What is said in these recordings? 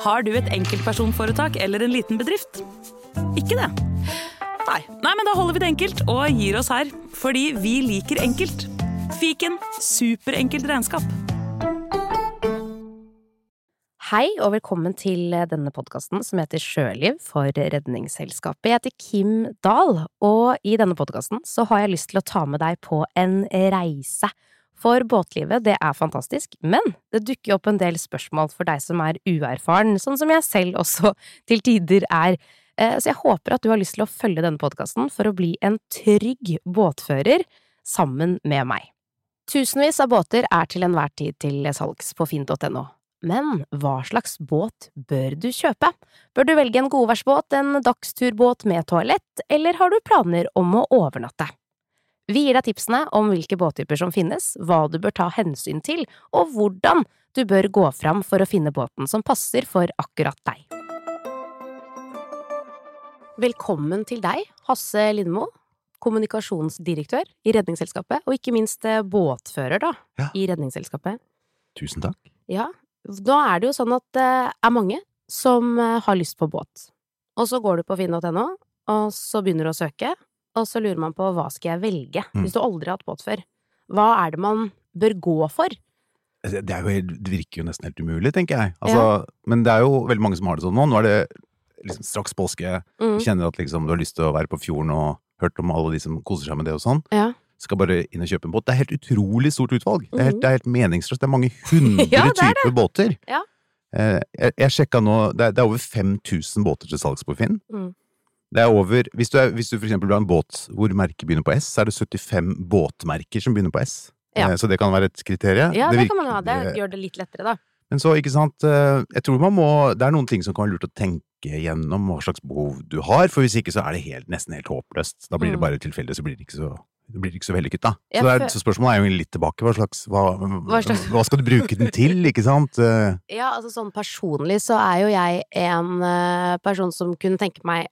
Har du et enkeltpersonforetak eller en liten bedrift? Ikke det? Nei. Nei, men da holder vi det enkelt og gir oss her. Fordi vi liker enkelt. Fiken superenkelt regnskap. Hei og velkommen til denne podkasten som heter Sjøliv for Redningsselskapet. Jeg heter Kim Dahl, og i denne podkasten så har jeg lyst til å ta med deg på en reise. For båtlivet, det er fantastisk, men det dukker opp en del spørsmål for deg som er uerfaren, sånn som jeg selv også til tider er. Eh, så jeg håper at du har lyst til å følge denne podkasten for å bli en trygg båtfører sammen med meg. Tusenvis av båter er til enhver tid til salgs på finn.no. Men hva slags båt bør du kjøpe? Bør du velge en godværsbåt, en dagsturbåt med toalett, eller har du planer om å overnatte? Vi gir deg tipsene om hvilke båttyper som finnes, hva du bør ta hensyn til, og hvordan du bør gå fram for å finne båten som passer for akkurat deg. Velkommen til deg, Hasse Lindmo, kommunikasjonsdirektør i Redningsselskapet, og ikke minst eh, båtfører, da, Ja. i Redningsselskapet. Tusen takk. Ja, Nå er det jo sånn at det er mange som eh, har lyst på båt. Og så går du på finn.no, og så begynner du å søke, og så lurer man på hva skal jeg velge, Mm. hvis du aldri har hatt båt før. Hva er det man bør gå for? Det, jo, det virker jo nesten helt umulig, tenker jeg. Altså, Men det er jo veldig mange som har det sånn nå. Nå er det liksom straks påske. Mm. Du kjenner at liksom, du har lyst til å være på fjorden og hørt om alle de som koser seg med det og sånn. Ja. Skal bare inn og kjøpe en båt. Det er helt utrolig stort utvalg. Det, er helt, Mhm. det er helt meningsløst. Det er mange hundre Ja, det er typer båter. Ja. Eh, Jeg, jeg sjekka nå, det er, det er over 5000 båter til salgs på Finn. Mm. Det er over, hvis du, er, hvis du for eksempel ha en båt hvor merket begynner på S, så er det 75 båtmerker som begynner på S. Ja. Eh, Så det kan være et kriterium. Ja, det, virker- kan man ha. Det gjør det litt lettere, da. Men så, ikke sant, eh, jeg tror man må, det er noen ting som kan være lurt å tenke gjennom hva slags behov du har, for hvis ikke så er det helt, nesten helt håpløst. Da blir det Mm. bare tilfeldig, så blir det ikke så, det blir ikke så vellykket, da. Jeg Så, er, så spørsmålet er jo litt tilbake, hva slags, hva, Hva slags- hva skal du bruke den til, ikke sant? Eh, Ja, altså sånn personlig så er jo jeg en person som kunne tenke meg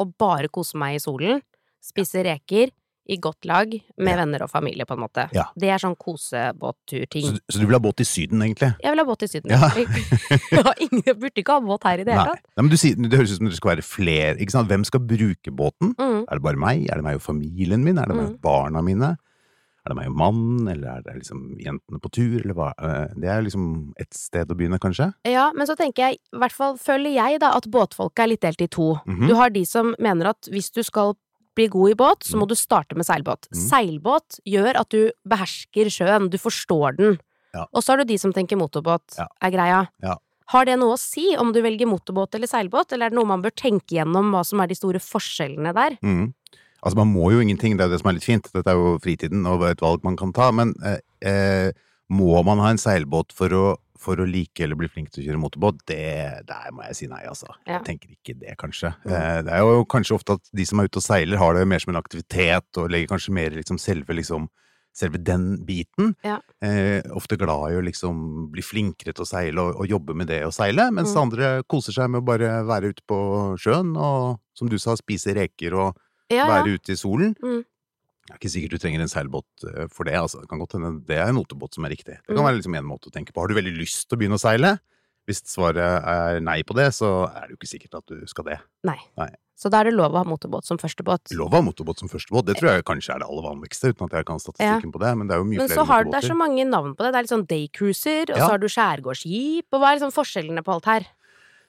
å bare kose meg i solen, spise reker, i godt lag, med venner og familie, på en måte. Ja. Det er sånn kosebåtturting. Så, så du vil ha båt i Syden, egentlig? Jeg vil ha båt i Syden. Ja. Jeg ingen, burde ikke ha båt her i det hele tatt. Nei, men du det høres ut som det skal være flere, ikke sant? Hvem skal bruke båten? Mm. Er det bare meg? Er det meg og familien min? Er det meg Mm. og barna mine? Er det meg og mannen? Eller er det liksom jentene på tur? Eller hva? Eh, Det er liksom et sted å begynne, kanskje? Ja, men så tenker jeg, i hvert fall føler jeg da, at båtfolket er litt delt i to. Mhm. Du har de som mener at hvis du skal bli god i båt, så må Mm. du starte med seilbåt. Mm. Seilbåt gjør at du behersker sjøen, du forstår den. Ja. Og så har du de som tenker motorbåt Ja. er greia. Ja. Har det noe å si om du velger motorbåt eller seilbåt, eller er det noe man bør tenke gjennom hva som er de store forskjellene der? Mhm. Altså, man må jo ingenting, det er jo det som er litt fint. Dette er jo fritiden og et valg man kan ta. Men eh, eh, må man ha en seilbåt for å, for å like eller bli flink til å kjøre motorbåt? Det, der må jeg si nei, altså. Ja. Jeg tenker ikke det, kanskje. Mm. Eh, det er jo kanskje ofte at de som er ute og seiler, har det mer som en aktivitet, og legger kanskje mer liksom selve liksom Selve den biten. Ja. Eh, ofte glad i å liksom bli flinkere til å seile og, og jobbe med det å seile, mens Mm. andre koser seg med å bare være ute på sjøen og, som du sa, spise reker og Ja, ja. være ute i solen. Mm. Det er ikke sikkert du trenger en seilbåt eh, for det. Altså. Det kan godt hende det er en motorbåt som er riktig. Det kan Mm. være liksom en måte å tenke på. Har du veldig lyst til å begynne å seile? Hvis svaret er nei på det, så er det jo ikke sikkert at du skal det. Nei. Nei. Så da er det lov å ha motorbåt som førstebåt. Lov å ha motorbåt som førstebåt, det tror jeg kanskje er det aller vanligste, uten at jeg kan statistikken på det, men det er jo mye Men flere så har er så mange navn på det. Det er litt sånn daycruiser, og Ja. så har du skjærgårdsskip, og hva er liksom forskjellene på alt her?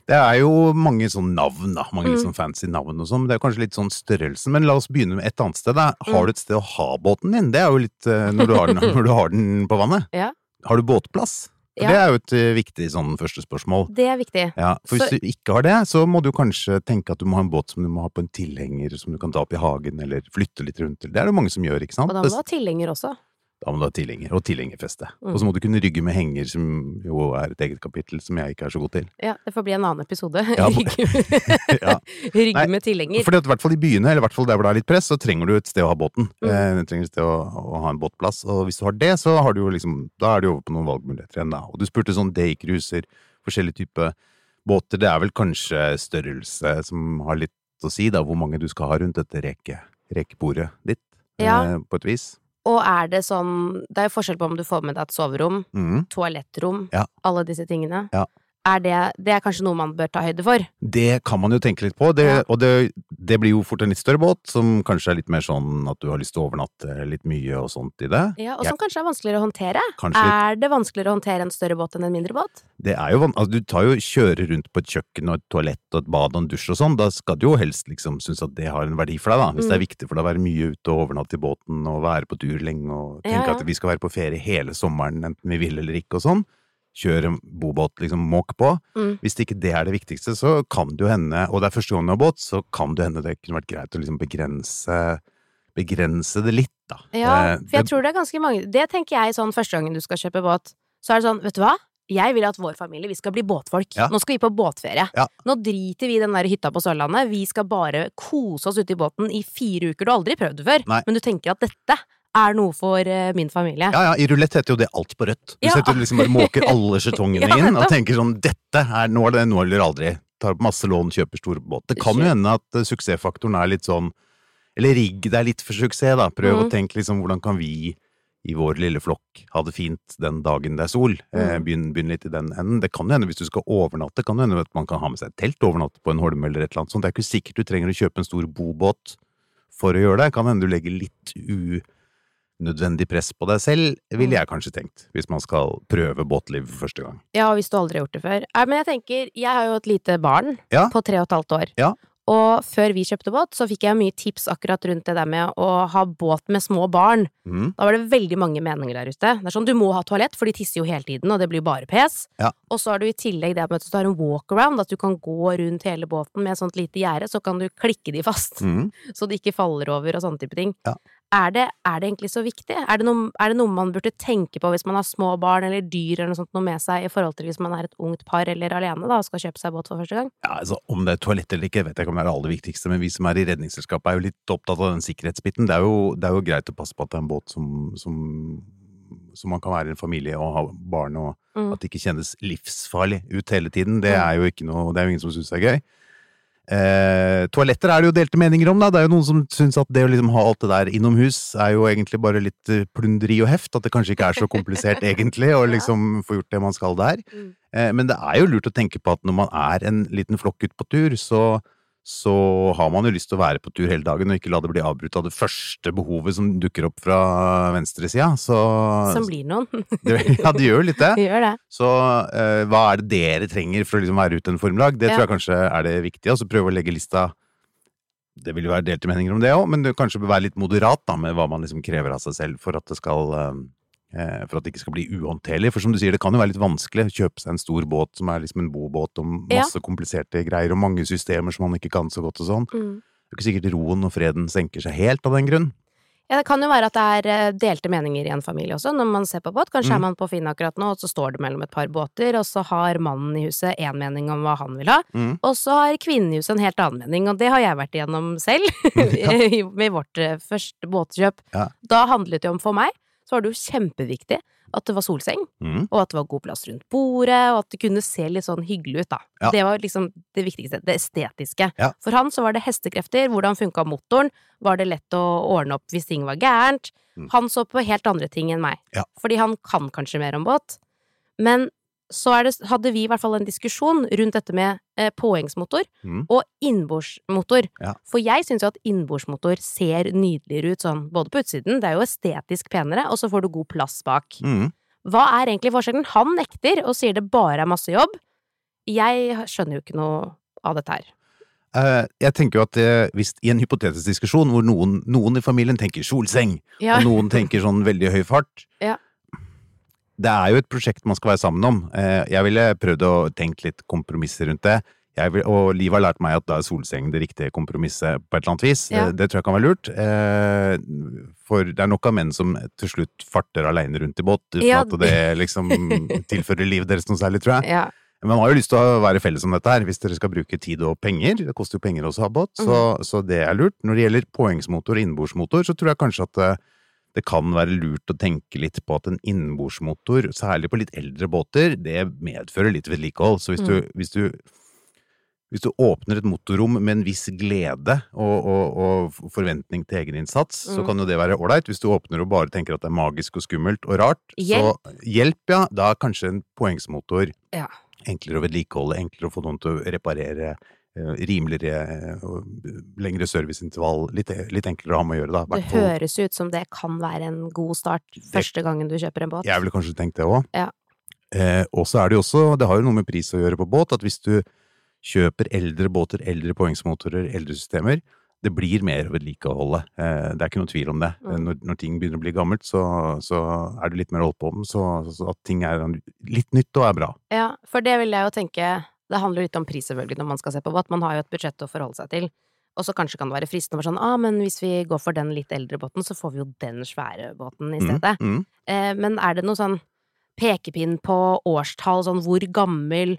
Det er jo mange sånn navn, da. Mange litt Mm. sånn fancy navn og sånn. Det er kanskje litt sånn størrelsen. Men la oss begynne med et annet sted. Da. Mm. Har du et sted å ha båten din? Det er jo litt eh, når du har den, du har den på vannet. Ja. Har du båtplass? Ja. Det er jo et eh, viktig sånn første spørsmål. Det er viktig. Ja, for hvis Så- du ikke har det, så må du kanskje tenke at du må ha en båt som du må ha på en tilhenger, som du kan ta opp i hagen, eller flytte litt rundt til. Det er det mange som gjør, ikke sant? Og da må du ha tilhenger også. Da må du ha tilhenger, og tilhengerfeste. Mm. Og så må du kunne rygge med henger, som jo er et eget kapittel, som jeg ikke er så god til. Ja, det får bli en annen episode. Ja, Rygge Ja. Rygge Nei, med tilhenger. Fordi at i hvert fall i byene, eller i hvert fall der hvor det er litt press, så trenger du et sted å ha båten. Mm. Eh, du trenger et sted å, å ha en båtplass. Og hvis du har det, så har du jo liksom, da er du over på noen valgmuligheter igjen, da. Og du spurte sånn daycruiser, forskjellige typer båter. Det er vel kanskje størrelse som har litt å si, da, hvor mange du skal ha rundt dette reke, rekebordet ditt, Ja. eh, på et vis. Og er det sånn Det er jo forskjell på om du får med deg et soverom, mm. toalettrom, Ja. alle disse tingene. Ja. Er det, det er kanskje noe man bør ta høyde for? Det kan man jo tenke litt på, det, Ja. og det, det blir jo fort en litt større båt, som kanskje er litt mer sånn at du har lyst til å overnatte litt mye og sånt i det. Ja, Og som kanskje er vanskeligere å håndtere. Kanskje litt. Er det vanskeligere å håndtere en større båt enn en mindre båt? Det er jo, van- altså, du tar jo kjører rundt på et kjøkken og et toalett og et bad og en dusj og sånn, da skal du jo helst liksom synes at det har en verdi for deg, da. Hvis det er viktig for deg å være mye ute og overnatte i båten og være på tur lenge og tenke ja. at vi skal være på ferie hele sommeren enten vi vil eller ikke og sånn. Kjøre bobåt, liksom måk på. Mm. Hvis ikke det er det viktigste, så kan det jo hende, og det er første gang du har båt, så kan det hende det kunne vært greit å liksom begrense, begrense det litt, da. Ja, Eh, for jeg det- tror det er ganske mange Det tenker jeg sånn første gangen du skal kjøpe båt. Så er det sånn, vet du hva? Jeg vil at vår familie, vi skal bli båtfolk. Ja. Nå skal vi på båtferie. Ja. Nå driter vi i den der hytta på Sørlandet. Vi skal bare kose oss ute i båten i fire uker. Du har aldri prøvd det før, Nei. men du tenker at dette er noe for uh, min familie. Ja, ja, i rulett heter jo det alt på rødt. Du Ja. setter liksom bare måker alle skjetongene Ja, inn, og tenker sånn, dette er nå eller det nå eller aldri. Tar masse lån, kjøper stor båt. Det kan jo hende at uh, suksessfaktoren er litt sånn, eller rigg deg litt for suksess da. Prøv å Mhm. tenke liksom, hvordan kan vi i vår lille flokk ha det fint den dagen det er sol? Eh, Mhm. begynn, begynn litt i den enden. Det kan jo hende hvis du skal overnatte, kan det hende at man kan ha med seg et telt overnatte på en holme eller et eller annet sånt. Det er ikke sikkert du trenger å kjøpe en stor bobåt for å gjøre det. Kan hende du legger litt unødvendig press på deg selv, ville jeg kanskje tenkt, hvis man skal prøve båtliv for første gang. Ja, hvis du aldri har gjort det før. Nei, men jeg tenker, jeg har jo et lite barn Ja. på tre og et halvt år. Ja. Og før vi kjøpte båt, så fikk jeg mye tips akkurat rundt det der med å ha båt med små barn. Mm. Da var det veldig mange meninger der ute. Det er sånn, Du må ha toalett, for de tisser jo hele tiden, og det blir bare pes. Ja. Og så har du i tillegg det med at du har en walkaround, at du kan gå rundt hele båten med et sånt lite gjerde, så kan du klikke de fast, mm. så de ikke faller over og sånne type ting. Ja. Er, det, er det egentlig så viktig? Er det, noe, er det noe man burde tenke på hvis man har små barn eller dyr eller noe sånt noe med seg, i forhold til hvis man er et ungt par eller alene da, og skal kjøpe seg båt for første gang? Ja, altså, Om det er toalett eller ikke, vet jeg ikke om det er det aller viktigste, men vi som er i Redningsselskapet er jo litt opptatt av den sikkerhetsbiten. Det er jo, det er jo greit å passe på at det er en båt som, som, som man kan være en familie og ha barn, og Mm. at det ikke kjennes livsfarlig ut hele tiden. Det er jo ikke noe, det er jo ingen som syns er gøy. Eh, toaletter er det jo delte meninger om, da. Det er jo noen som syns at det å liksom ha alt det der innomhus er jo egentlig bare litt eh, plunderi og heft. At det kanskje ikke er så komplisert egentlig å liksom få gjort det man skal der. Mm. Eh, men det er jo lurt å tenke på at når man er en liten flokk ute på tur, så, så har man jo lyst til å være på tur hele dagen og ikke la det bli avbrutt av det første behovet som dukker opp fra venstresida. Så Som blir noen. Ja, det gjør litt det. Gjør det. Så uh, hva er det dere trenger for å liksom være ute en formiddag? Det Ja. tror jeg kanskje er det viktige. Så prøve å legge lista Det vil jo være delte meninger om det òg, men det kanskje bør være litt moderat da, med hva man liksom krever av seg selv for at det skal eh, for at det ikke skal bli uhåndterlig. For som du sier, det kan jo være litt vanskelig å kjøpe seg en stor båt som er liksom en bobåt Ja. masse kompliserte greier og mange systemer som man ikke kan så godt og sånn. Mm. Det er ikke sikkert roen og freden senker seg helt av den grunn. Ja, det kan jo være at det er eh, delte meninger i en familie også, når man ser på båt. Kanskje Mm. er man på Finn akkurat nå, og så står det mellom et par båter, og så har mannen i huset én mening om hva han vil ha, Mm. og så har kvinnen i huset en helt annen mening, og det har jeg vært igjennom selv, i- med vårt eh, første båtkjøp. Ja. Da handlet det om, for meg, så var det jo kjempeviktig at det var solseng, Mm. og at det var god plass rundt bordet, og at det kunne se litt sånn hyggelig ut, da. Ja. Det var liksom det viktigste, det estetiske. Ja. For han så var det hestekrefter, hvordan funka motoren, var det lett å ordne opp hvis ting var gærent. Mm. Han så på helt andre ting enn meg, Ja. fordi han kan kanskje mer om båt. Men så det, hadde vi i hvert fall en diskusjon rundt dette med eh, påhengsmotor Mm. og innbordsmotor. Ja. For jeg syns jo at innbordsmotor ser nydeligere ut sånn, både på utsiden, det er jo estetisk penere, og så får du god plass bak. Mm. Hva er egentlig forskjellen? Han nekter og sier det bare er masse jobb. Jeg skjønner jo ikke noe av dette her. Uh, jeg tenker jo at eh, hvis i en hypotetisk diskusjon hvor noen, noen i familien tenker solseng, Ja. og noen tenker sånn veldig høy fart Ja. Det er jo et prosjekt man skal være sammen om. Eh, Jeg ville prøvd å tenke litt kompromisser rundt det. Vil, og Liv har lært meg at da er solseng det riktige kompromisset på et eller annet vis. Ja. Eh, Det tror jeg kan være lurt. Eh, For det er nok av menn som til slutt farter aleine rundt i båt, uten Ja. at det liksom tilfører livet deres noe særlig, tror jeg. Ja. Men man har jo lyst til å være felles om dette her, hvis dere skal bruke tid og penger. Det koster jo penger også å ha båt, så, mm. så det er lurt. Når det gjelder påhengsmotor og innbordsmotor, så tror jeg kanskje at det, kan være lurt å tenke litt på at en innbordsmotor, særlig på litt eldre båter, det medfører litt vedlikehold. Så hvis du, hvis du hvis du åpner et motorrom med en viss glede og, og, og forventning til egeninnsats, så Mm. kan jo det være ålreit. Hvis du åpner og bare tenker at det er magisk og skummelt og rart, Hjelp. så hjelp, ja. Da er kanskje en poengsmotor Ja. enklere å vedlikeholde, enklere å få noen til å reparere, rimeligere og lengre serviceintervall. Litt, litt enklere å ha med å gjøre, da. Det høres ut som det kan være en god start første gangen du kjøper en båt. Jeg ville kanskje tenkt det òg. Ja. Eh, og så er det jo også, det har jo noe med pris å gjøre på båt, at hvis du kjøper eldre båter, eldre poengsmotorer, eldre systemer, det blir mer å vedlikeholde. Eh, det er ikke noe tvil om det. Mm. Eh, Når, når ting begynner å bli gammelt, så, så er det litt mer holdt på med, så, så at ting er litt nytt og er bra. Ja, for det vil jeg jo tenke Det handler litt om pris, selvfølgelig, når man skal se på båt. Man har jo et budsjett å forholde seg til. Og så kanskje kan det være fristende å være sånn ah, men hvis vi går for den litt eldre båten, så får vi jo den svære båten i Mm, stedet. mm. Eh, men er det noe sånn pekepinn på årstall, sånn hvor gammel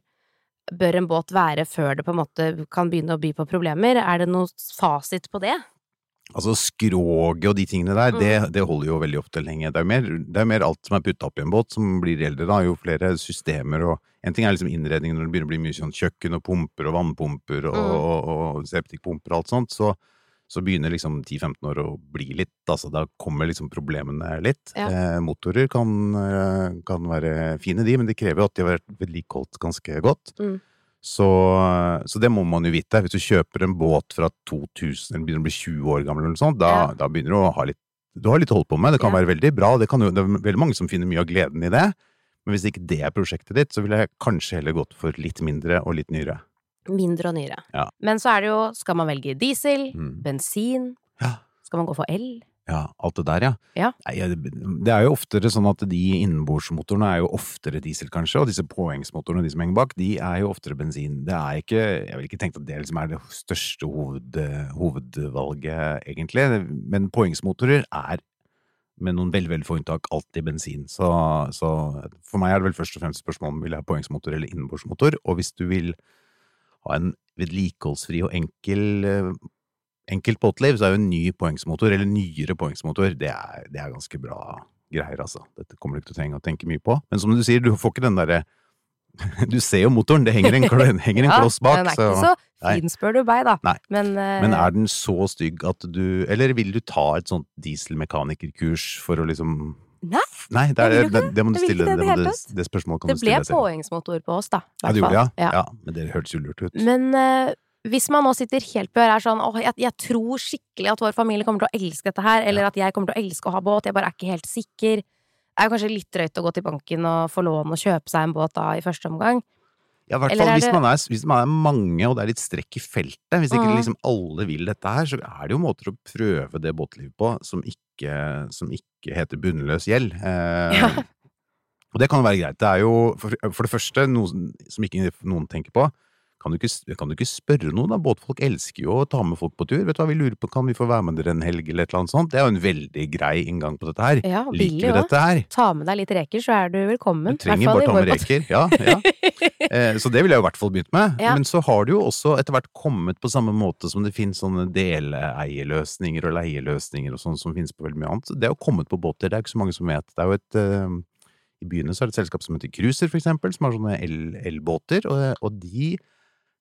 bør en båt være før det på en måte kan begynne å by på problemer? Er det noe fasit på det? Altså skroget og de tingene der, det, det holder jo veldig ofte lenge. Det er mer, det er mer alt som er putta opp i en båt som blir eldre, da. Jo flere systemer og En ting er liksom innredningen når det begynner å bli mye sånn kjøkken og pumper og vannpumper og, Mm. og, og septikpumper og alt sånt, så, så begynner liksom 10-15 år å bli litt, altså da kommer liksom problemene litt. Ja. Eh, motorer kan, eh, kan være fine de, men de krever jo at de har vært vedlikeholdt ganske godt. Mm. Så, så det må man jo vite. Hvis du kjøper en båt fra 2000, eller begynner å bli 20 år gammel, eller noe sånt, da, Ja. da begynner du å ha litt Du har litt holdt på med. Det kan Ja. være veldig bra. Det, kan jo, det er veldig mange som finner mye av gleden i det. Men hvis ikke det er prosjektet ditt, så ville jeg kanskje heller gått for litt mindre og litt nyere. Mindre og nyere. Ja. Men så er det jo Skal man velge diesel? Mm. Bensin? Ja. Skal man gå for el? Ja, alt det der, ja. Ja. Det er jo oftere sånn at de innenbordsmotorene er jo oftere diesel, kanskje, og disse påhengsmotorene, de som henger bak, de er jo oftere bensin. Det er ikke Jeg vil ikke tenke at det liksom er det største hoved, hovedvalget, egentlig, men påhengsmotorer er med noen veldig, veldig få unntak, alltid bensin. Så, så for meg er det vel først og fremst spørsmål om vil jeg ha poengsmotor eller innenbordsmotor, og hvis du vil ha en vedlikeholdsfri og enkel eh, enkelt båtliv, så er jo en ny poengsmotor, eller nyere poengsmotor, det er, det er ganske bra greier, altså. Dette kommer du ikke til å trenge å tenke mye på. Men som du sier, du får ikke den derre Du ser jo motoren, det henger en, henger en kloss bak, den er så ikke så. Fin, spør du meg, da. Nei. Men, uh, Men er den så stygg at du Eller vil du ta et sånt dieselmekanikerkurs for å liksom Nei, Nei, det, er, det, det må du stille. det Det, det det spørsmålet kan det du stille Det ble påhengsmotor på oss, da. Ja, det gjorde det, ja. Ja. ja. Men det hørtes jo lurt ut. Men uh, hvis man nå sitter helt på øret og er sånn åh, jeg, jeg tror skikkelig at vår familie kommer til å elske dette her, eller at jeg kommer til å elske å ha båt, jeg bare er ikke helt sikker. Det er jo kanskje litt drøyt å gå til banken og få lån og kjøpe seg en båt da i første omgang. Ja, i hvert fall hvis, man er, hvis man er mange og det er litt strekk i feltet. Hvis ikke mm. liksom alle vil dette her, så er det jo måter å prøve det båtlivet på som ikke, som ikke heter bunnløs gjeld. Eh, Ja. Og det kan jo være greit. Det er jo for, for det første noe som- som ikke noen tenker på. Kan du, ikke, kan du ikke spørre noen? da? Båtfolk elsker jo å ta med folk på tur. Vet du hva vi lurer på, Kan vi få være med dere en helg, eller et eller annet sånt? Det er jo en veldig grei inngang på dette her. Ja, Liker vi dette her? Ta med deg litt reker, så er du velkommen. Du trenger bare ta med reker. Ja, ja. Eh, Så det ville jeg i hvert fall begynt med. Ja. Men så har det jo også etter hvert kommet på samme måte som det finnes sånne deleeierløsninger og leieløsninger og sånn som finnes på veldig mye annet. Det har jo kommet på båter, det er ikke så mange som vet. Det er jo et eh, I byene så er det et selskap som heter Cruiser, for eksempel, som har sånne el- elbåter, og, og de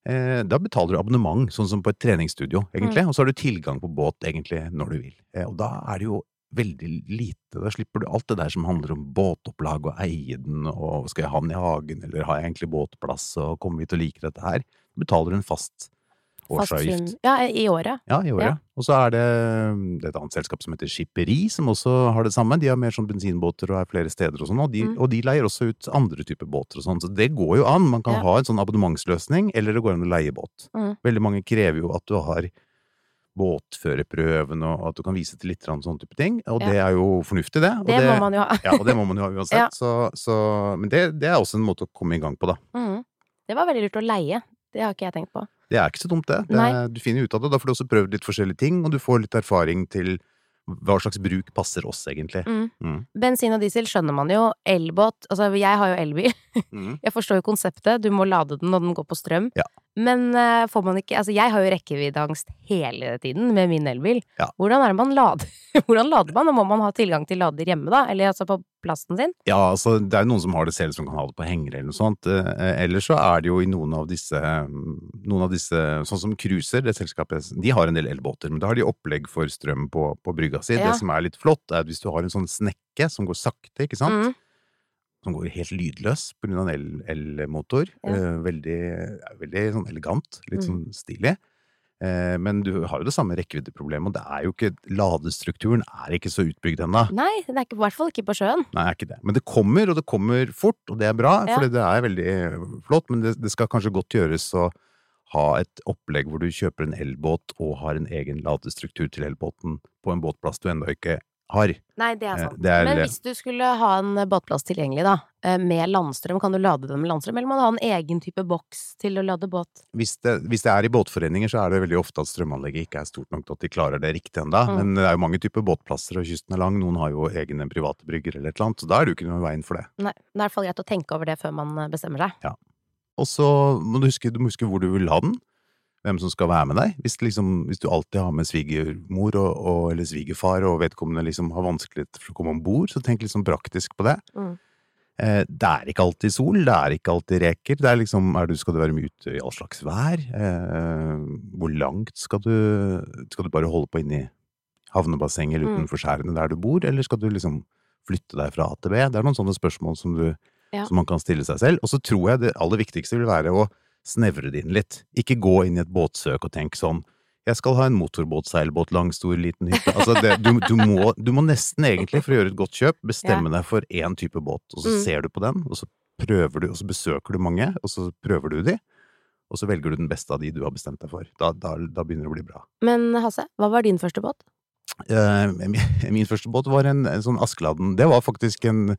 da betaler du abonnement, sånn som på et treningsstudio, egentlig, og så har du tilgang på båt egentlig når du vil. Eh, og da er det jo veldig lite, da slipper du alt det der som handler om båtopplag og eie den, og skal jeg ha den i hagen, eller har jeg egentlig båtplass, og kommer vi til å like dette her? Du betaler en fast Fast årsavgift. Ja, i året. Ja, i året. Ja. Og så er det, det er et annet selskap som heter Skipperi, som også har det samme. De har mer sånn bensinbåter og er flere steder og sånn, og de, Mm. og de leier også ut andre typer båter og sånn. Så det går jo an. Man kan Ja. ha en sånn abonnementsløsning, eller det går an å leie båt. Mm. Veldig mange krever jo at du har båtførerprøven, og at du kan vise til litt sånn type ting. Og Ja. det er jo fornuftig, det. Og Det, må man jo ha. ja, og det må man jo ha uansett. Så, så, men det, det er også en måte å komme i gang på, da. Mm. Det var veldig lurt å leie. Det har ikke jeg tenkt på. Det er ikke så dumt, det. det du finner ut av det. Da får du også prøvd litt forskjellige ting, og du får litt erfaring til hva slags bruk passer oss, egentlig. Mm. Mm. Bensin og diesel skjønner man jo. Elbåt Altså, jeg har jo elbil. Mm. Jeg forstår jo konseptet. Du må lade den når den går på strøm. Ja. Men uh, får man ikke Altså, jeg har jo rekkeviddeangst hele tiden med min elbil. Ja. Hvordan er det man lader? Hvordan lader man? Og må man ha tilgang til lader hjemme, da? Eller altså på plassen sin? Ja, altså, det er jo noen som har det selv, som kan ha det på hengere eller noe sånt. Eh, Ellers så er det jo i noen av disse, noen av disse sånn som Cruiser, det selskapet, de har en del elbåter, men da har de opplegg for strøm på, på brygga si. Ja. Det som er litt flott, er at hvis du har en sånn snekke som går sakte, ikke sant, Mm. Som går helt lydløs av en el- elmotor. Ja. Eh, veldig, veldig sånn elegant, litt Mm. sånn stilig. Eh, men du har jo det samme rekkeviddeproblemet, og det er jo ikke Ladestrukturen er ikke så utbygd ennå. Nei, det er ikke, i hvert fall ikke på sjøen. Nei, det er ikke det. Men det kommer, og det kommer fort, og det er bra, Ja. for det er veldig flott. Men det, det skal kanskje godt gjøres å ha et opplegg hvor du kjøper en elbåt og har en egen ladestruktur til elbåten på en båtplass du ennå ikke har. Nei, det er Eh, sant. det er- Men hvis du skulle ha en båtplass tilgjengelig, da, eh, med landstrøm, kan du lade den med landstrøm, eller må du ha en egen type boks til å lade båt? Hvis det, hvis det er i båtforeninger, så er det veldig ofte at strømanlegget ikke er stort nok til at de klarer det riktig ennå. Mm. Men det er jo mange typer båtplasser, og kysten er lang. Noen har jo egne private brygger eller et eller annet, så da er det jo ikke noe i veien for det. Nei, det er i hvert fall greit å tenke over det før man eh, bestemmer seg. Ja. Og så må du huske, du må huske hvor du vil ha den. Hvem som skal være med deg. Hvis, liksom, hvis du alltid har med svigermor og, og, eller svigerfar, og vedkommende liksom har vanskelig for å komme om bord, så tenk liksom praktisk på det. Mm. Eh, det er ikke alltid sol, det er ikke alltid reker. Det er liksom, er du, skal du være med ute i all slags vær? Eh, hvor langt skal du Skal du bare holde på inni havnebassenget eller Mm. utenfor skjærene der du bor, eller skal du liksom flytte deg fra A til B? Det er noen sånne spørsmål som, du, Ja. som man kan stille seg selv. Og så tror jeg det aller viktigste vil være å snevre det inn litt. Ikke gå inn i et båtsøk og tenk sånn jeg skal ha en motorbåt, seilbåt, lang, stor, liten hytte. Altså det, du, du, må, du må nesten egentlig, for å gjøre et godt kjøp, bestemme deg for én type båt, og så Mm. ser du på den, og så prøver du, og så besøker du mange, og så prøver du de, og så velger du den beste av de du har bestemt deg for. Da, da, da begynner det å bli bra. Men Hasse, hva var din første båt? Uh, min, min første båt var en, en sånn Askeladden. Det var faktisk en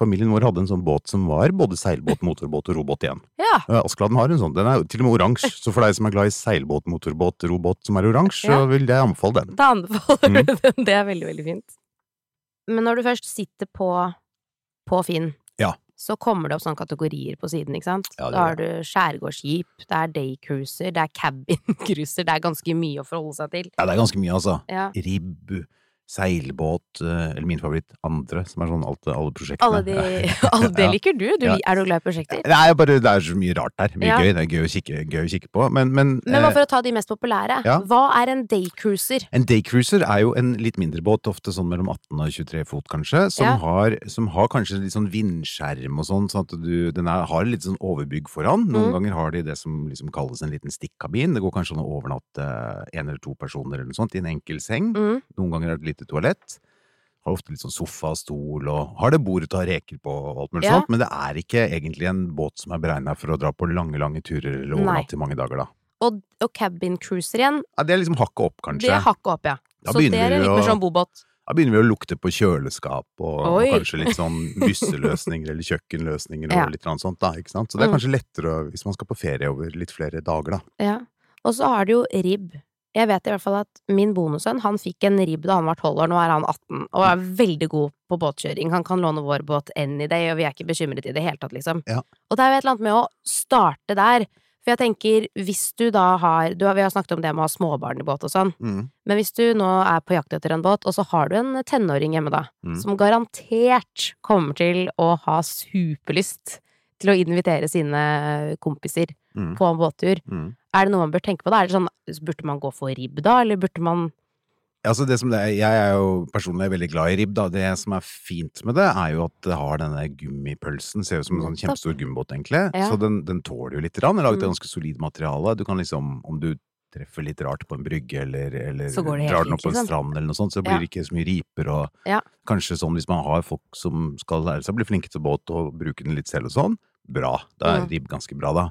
Familien vår hadde en sånn båt som var både seilbåt, motorbåt og robåt igjen. Ja, Askeladden har en sånn. Den er til og med oransje, så for deg som er glad i seilbåt, motorbåt, robåt som er oransje, Ja. så vil jeg anbefale den. da anbefaler Mm. du den. Det er veldig, veldig fint. Men når du først sitter på, på Finn, Ja. så kommer det opp sånne kategorier på siden, ikke sant? Ja, da har du skjærgårdsskip, det er daycruiser, det er cabincruiser, det er ganske mye å forholde seg til. Ja, det er ganske mye, altså. Ja. Ribb, seilbåt, eh, eller min favoritt, andre, som er sånn alt, alle prosjektene. Alle de, alle det liker du. du Ja. Er du glad i prosjekter? Det er bare, det er så mye rart der. Mye Ja. gøy. Det er gøy å kikke, gøy å kikke på. Men, men, Men eh, for å ta de mest populære? ja. Hva er en daycruiser? En daycruiser er jo en litt mindre båt, ofte sånn mellom 18 og 23 fot kanskje, som, har, som har kanskje litt sånn vindskjerm og sånn, sånn at du, den er, har litt sånn overbygg foran. Noen Mm. ganger har de det som liksom kalles en liten stikkabin. Det går kanskje an å overnatte en eller to personer eller noe sånt i en enkel seng. Mm. Noen ganger er det et lite toalett. Har ofte litt sånn sofa og stol, og har det til å ha reker på og alt mulig Ja. sånt, men det er ikke egentlig en båt som er beregna for å dra på lange, lange turer eller overnatte i mange dager, da. Og, og cabincruiser igjen, Ja, det er liksom hakket opp, kanskje. det er hakket opp, ja. Da Så det er litt mer sånn bobåt. Da begynner vi å lukte på kjøleskap og, og kanskje litt sånn bysseløsninger eller kjøkkenløsninger og Ja. litt sånt, da, ikke sant. Så det er Mm. kanskje lettere hvis man skal på ferie over litt flere dager, da. Ja. Og så har du jo ribb. Jeg vet i hvert fall at min bonussønn, han fikk en ribb da han var 12 år, nå er han 18, og er veldig god på båtkjøring. Han kan låne vår båt any day, og vi er ikke bekymret i det hele tatt, liksom. Ja. Og det er jo et eller annet med å starte der. For jeg tenker, hvis du da har, du har Vi har snakket om det med å ha småbarn i båt og sånn, Mm. men hvis du nå er på jakt etter en båt, og så har du en tenåring hjemme da, Mm. som garantert kommer til å ha superlyst til å invitere sine kompiser Mm. på en båttur, Mm. Er det noe man bør tenke på da? Er det sånn, burde man gå for ribb da, eller burde man Altså det som det er, jeg er jo personlig veldig glad i ribb, da. Det som er fint med det, er jo at det har denne gummipølsen. Ser ut som en sånn kjempestor gummibåt, egentlig. Ja. Så den, den tåler jo litt. Rann. Det er laget av Mm. ganske solid materiale. Du kan liksom, om du treffer litt rart på en brygge, eller, eller drar den opp på en liksom. strand, eller noe sånt, så blir Ja. det ikke så mye riper. Og Ja. kanskje sånn hvis man har folk som skal lære seg å bli flinke til båt og bruke den litt selv og sånn, bra. Da er Mm. ribb ganske bra, da.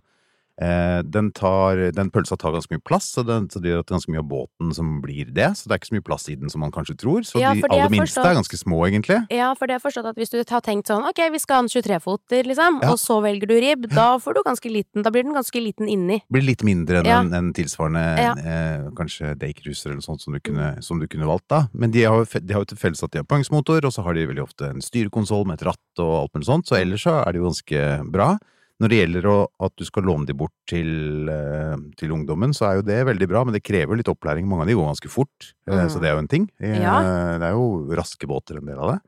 Eh, den, tar, den pølsa tar ganske mye plass, så, den, så det er ganske mye av båten som blir det. Så det er ikke så mye plass i den som man kanskje tror. Så Ja, de er aller minste er ganske små, egentlig. Ja, for det er forstått at hvis du har tenkt sånn, ok, vi skal ha en 23-foter, liksom, Ja. og så velger du ribb, da får du ganske liten, da blir den ganske liten inni. Blir litt mindre enn Ja. en, en tilsvarende eh, kanskje daycruiser eller noe sånt som du kunne, som du kunne valgt, da. Men de har de har jo til felles at de har poengsmotor, og så har de veldig ofte en styrekonsoll med et ratt og alt mulig sånt, så ellers så er det jo ganske bra. Når det gjelder å, at du skal låne de bort til, eh, til ungdommen, så er jo det veldig bra, men det krever litt opplæring. Mange av de går ganske fort, eh, Mm. så det er jo en ting. Eh, Ja. Det er jo raske båter, en del av det.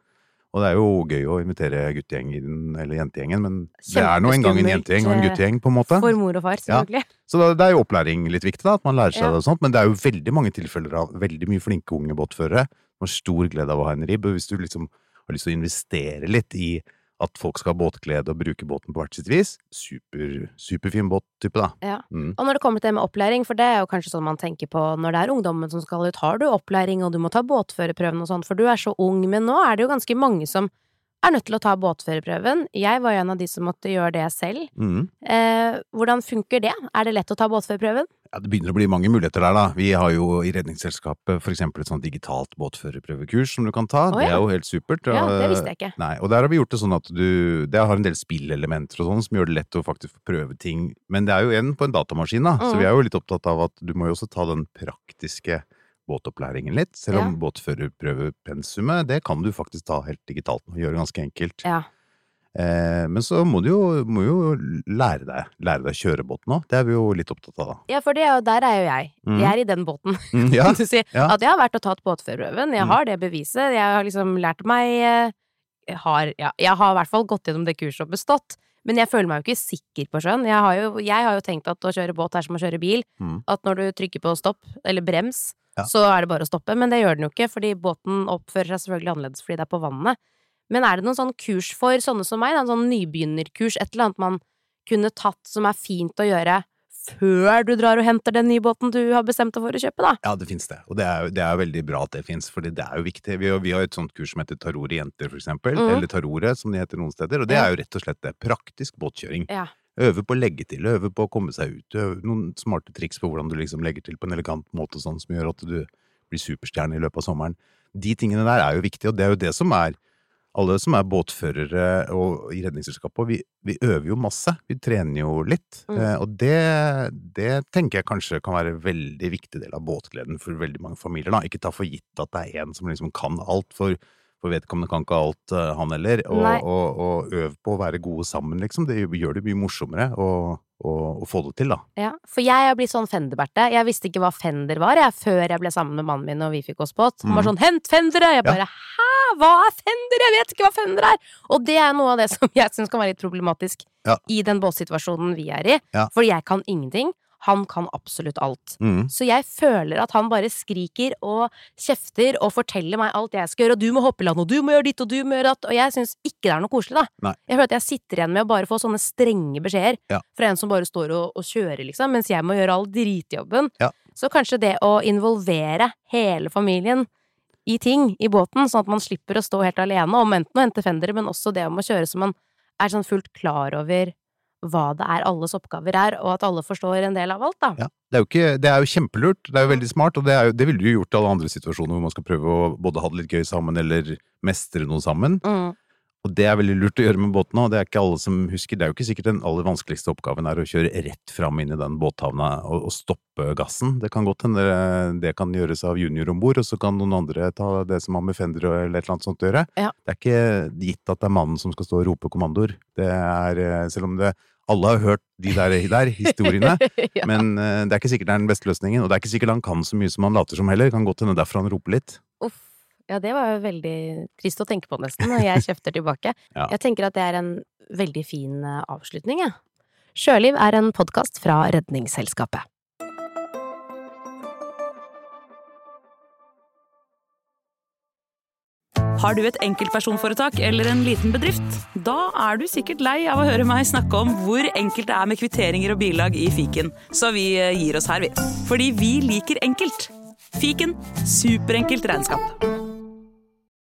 Og det er jo gøy å invitere guttegjengen, eller jentegjengen, men det er nå en gang en jentegjeng og en guttegjeng, på en måte. For mor og far, Ja. selvfølgelig. Så da, det er jo opplæring litt viktig, da, at man lærer seg Ja. det og sånt. Men det er jo veldig mange tilfeller av veldig mye flinke unge båtførere som har stor glede av å ha en ribb. Hvis du liksom har lyst til å investere litt i at folk skal ha båtglede og bruke båten på hvert sitt vis. Super, superfin båttype, da. Ja. Mm. Og når det kommer til det med opplæring, for det er jo kanskje sånn man tenker på når det er ungdommen som skal ut, har du opplæring og du må ta båtførerprøven og sånn, for du er så ung, men nå er det jo ganske mange som er nødt til å ta båtførerprøven. Jeg var jo en av de som måtte gjøre det selv. Mm. Eh, hvordan funker det? Er det lett å ta båtførerprøven? Ja, det begynner å bli mange muligheter der, da. Vi har jo i Redningsselskapet eksempel et sånt digitalt båtførerprøvekurs som du kan ta. Å, Det er jo helt supert. Ja, det visste jeg ikke. Nei, og der har vi gjort det sånn at du Det har en del spillelementer og sånn som gjør det lett å faktisk prøve ting. Men det er jo en på en datamaskin, da. Så Mm. vi er jo litt opptatt av at du må jo også ta den praktiske båtopplæringen litt. Selv om båtførerprøvepensumet, det kan du faktisk ta helt digitalt og gjøre ganske enkelt. Ja. Eh, men så må du jo, må jo lære deg lære deg å kjøre båten òg. Det er vi jo litt opptatt av, da. Ja, for det er der er jo jeg. Mm. Jeg er i den båten, Mm, ja, kan du si. ja. At jeg har vært og tatt båtførerprøven. Jeg Mm. har det beviset. Jeg har liksom lært meg eh, Jeg har, ja, jeg har i hvert fall gått gjennom det kurset og bestått. Men jeg føler meg jo ikke sikker på sjøen. Jeg har jo, jeg har jo tenkt at å kjøre båt er som å kjøre bil. Mm. At når du trykker på stopp, eller brems, så er det bare å stoppe. Men det gjør den jo ikke, fordi båten oppfører seg selvfølgelig annerledes fordi det er på vannet. Men er det noen sånn kurs for sånne som meg, en sånn nybegynnerkurs, et eller annet man kunne tatt som er fint å gjøre før du drar og henter den nye båten du har bestemt deg for å kjøpe, da? Ja, det finnes det. Og det er, det er veldig bra at det finnes, for det er jo viktig. Vi har, vi har et sånt kurs som heter Tarore jenter, for eksempel. Mm. Eller Tarore, som de heter noen steder. Og det er jo rett og slett det. Praktisk båtkjøring. Ja. Øve på å legge til, øve på å komme seg ut. Øve noen smarte triks på hvordan du liksom legger til på en elegant måte, sånn som gjør at du blir superstjerne i løpet av sommeren. De tingene der er jo viktige, og det er jo det som er alle som er båtførere og i Redningsselskapet, vi, vi øver jo masse. Vi trener jo litt. Mm. Eh, og det, det tenker jeg kanskje kan være en veldig viktig del av båtgleden for veldig mange familier. Da. Ikke ta for gitt at det er en som liksom kan alt, for, for vedkommende kan ikke alt, eh, han heller. Og, og, og øv på å være gode sammen, liksom. Det gjør det mye morsommere å, få det til, da. Ja, for jeg har blitt sånn Fender-Berte. Jeg visste ikke hva Fender var, jeg, før jeg ble sammen med mannen min og vi fikk oss båt. Han var Mhm. sånn 'hent Fendere'! Jeg Ja. bare 'hæ, hva er Fender? Jeg vet ikke hva Fender er'! Og det er noe av det som jeg syns kan være litt problematisk Ja. i den båtsituasjonen vi er i. Ja. For jeg kan ingenting. Han kan absolutt alt. Mm. Så jeg føler at han bare skriker og kjefter og forteller meg alt jeg skal gjøre, og du må hoppe i land, og du må gjøre ditt, og du må gjøre datt, og jeg syns ikke det er noe koselig, da. Nei. Jeg føler at jeg sitter igjen med å bare få sånne strenge beskjeder Ja. fra en som bare står og, og kjører, liksom, mens jeg må gjøre all dritjobben. Ja. Så kanskje det å involvere hele familien i ting i båten, sånn at man slipper å stå helt alene om enten å hente fendere, men også det om å kjøre så man er sånn fullt klar over hva det er alles oppgaver er, og at alle forstår en del av alt, da. Ja. Det er ikke, det er jo kjempelurt, det er jo veldig smart, og det, jo, det ville du jo gjort i alle andre situasjoner hvor man skal prøve å både ha det litt gøy sammen eller mestre noe sammen. Mm. Og det er veldig lurt å gjøre med båten òg, det er ikke alle som husker. Det er jo ikke sikkert den aller vanskeligste oppgaven er å kjøre rett fram inn i den båthavna og, og stoppe gassen. Det kan godt hende det- det kan gjøres av junior om bord, og så kan noen andre ta det som har med fender eller et eller annet sånt å gjøre. Ja. Det er ikke gitt at det er mannen som skal stå og rope kommandoer. Det er, eh, selv om det alle har hørt de der, der historiene, ja. men eh, det er ikke sikkert det er den beste løsningen. Og det er ikke sikkert han kan så mye som han later som heller. Det kan godt hende derfor han roper litt. Ja, det var jo veldig trist å tenke på nesten, når jeg kjefter tilbake. Ja. Jeg tenker at det er en veldig fin eh, avslutning, jeg. Sjøliv er en podkast fra Redningsselskapet. Har du et enkeltpersonforetak eller en liten bedrift? Da er du sikkert lei av å høre meg snakke om hvor enkelt det er med kvitteringer og bilag i fiken, så vi eh, gir oss her, vi. Fordi vi liker enkelt. Fiken superenkelt regnskap.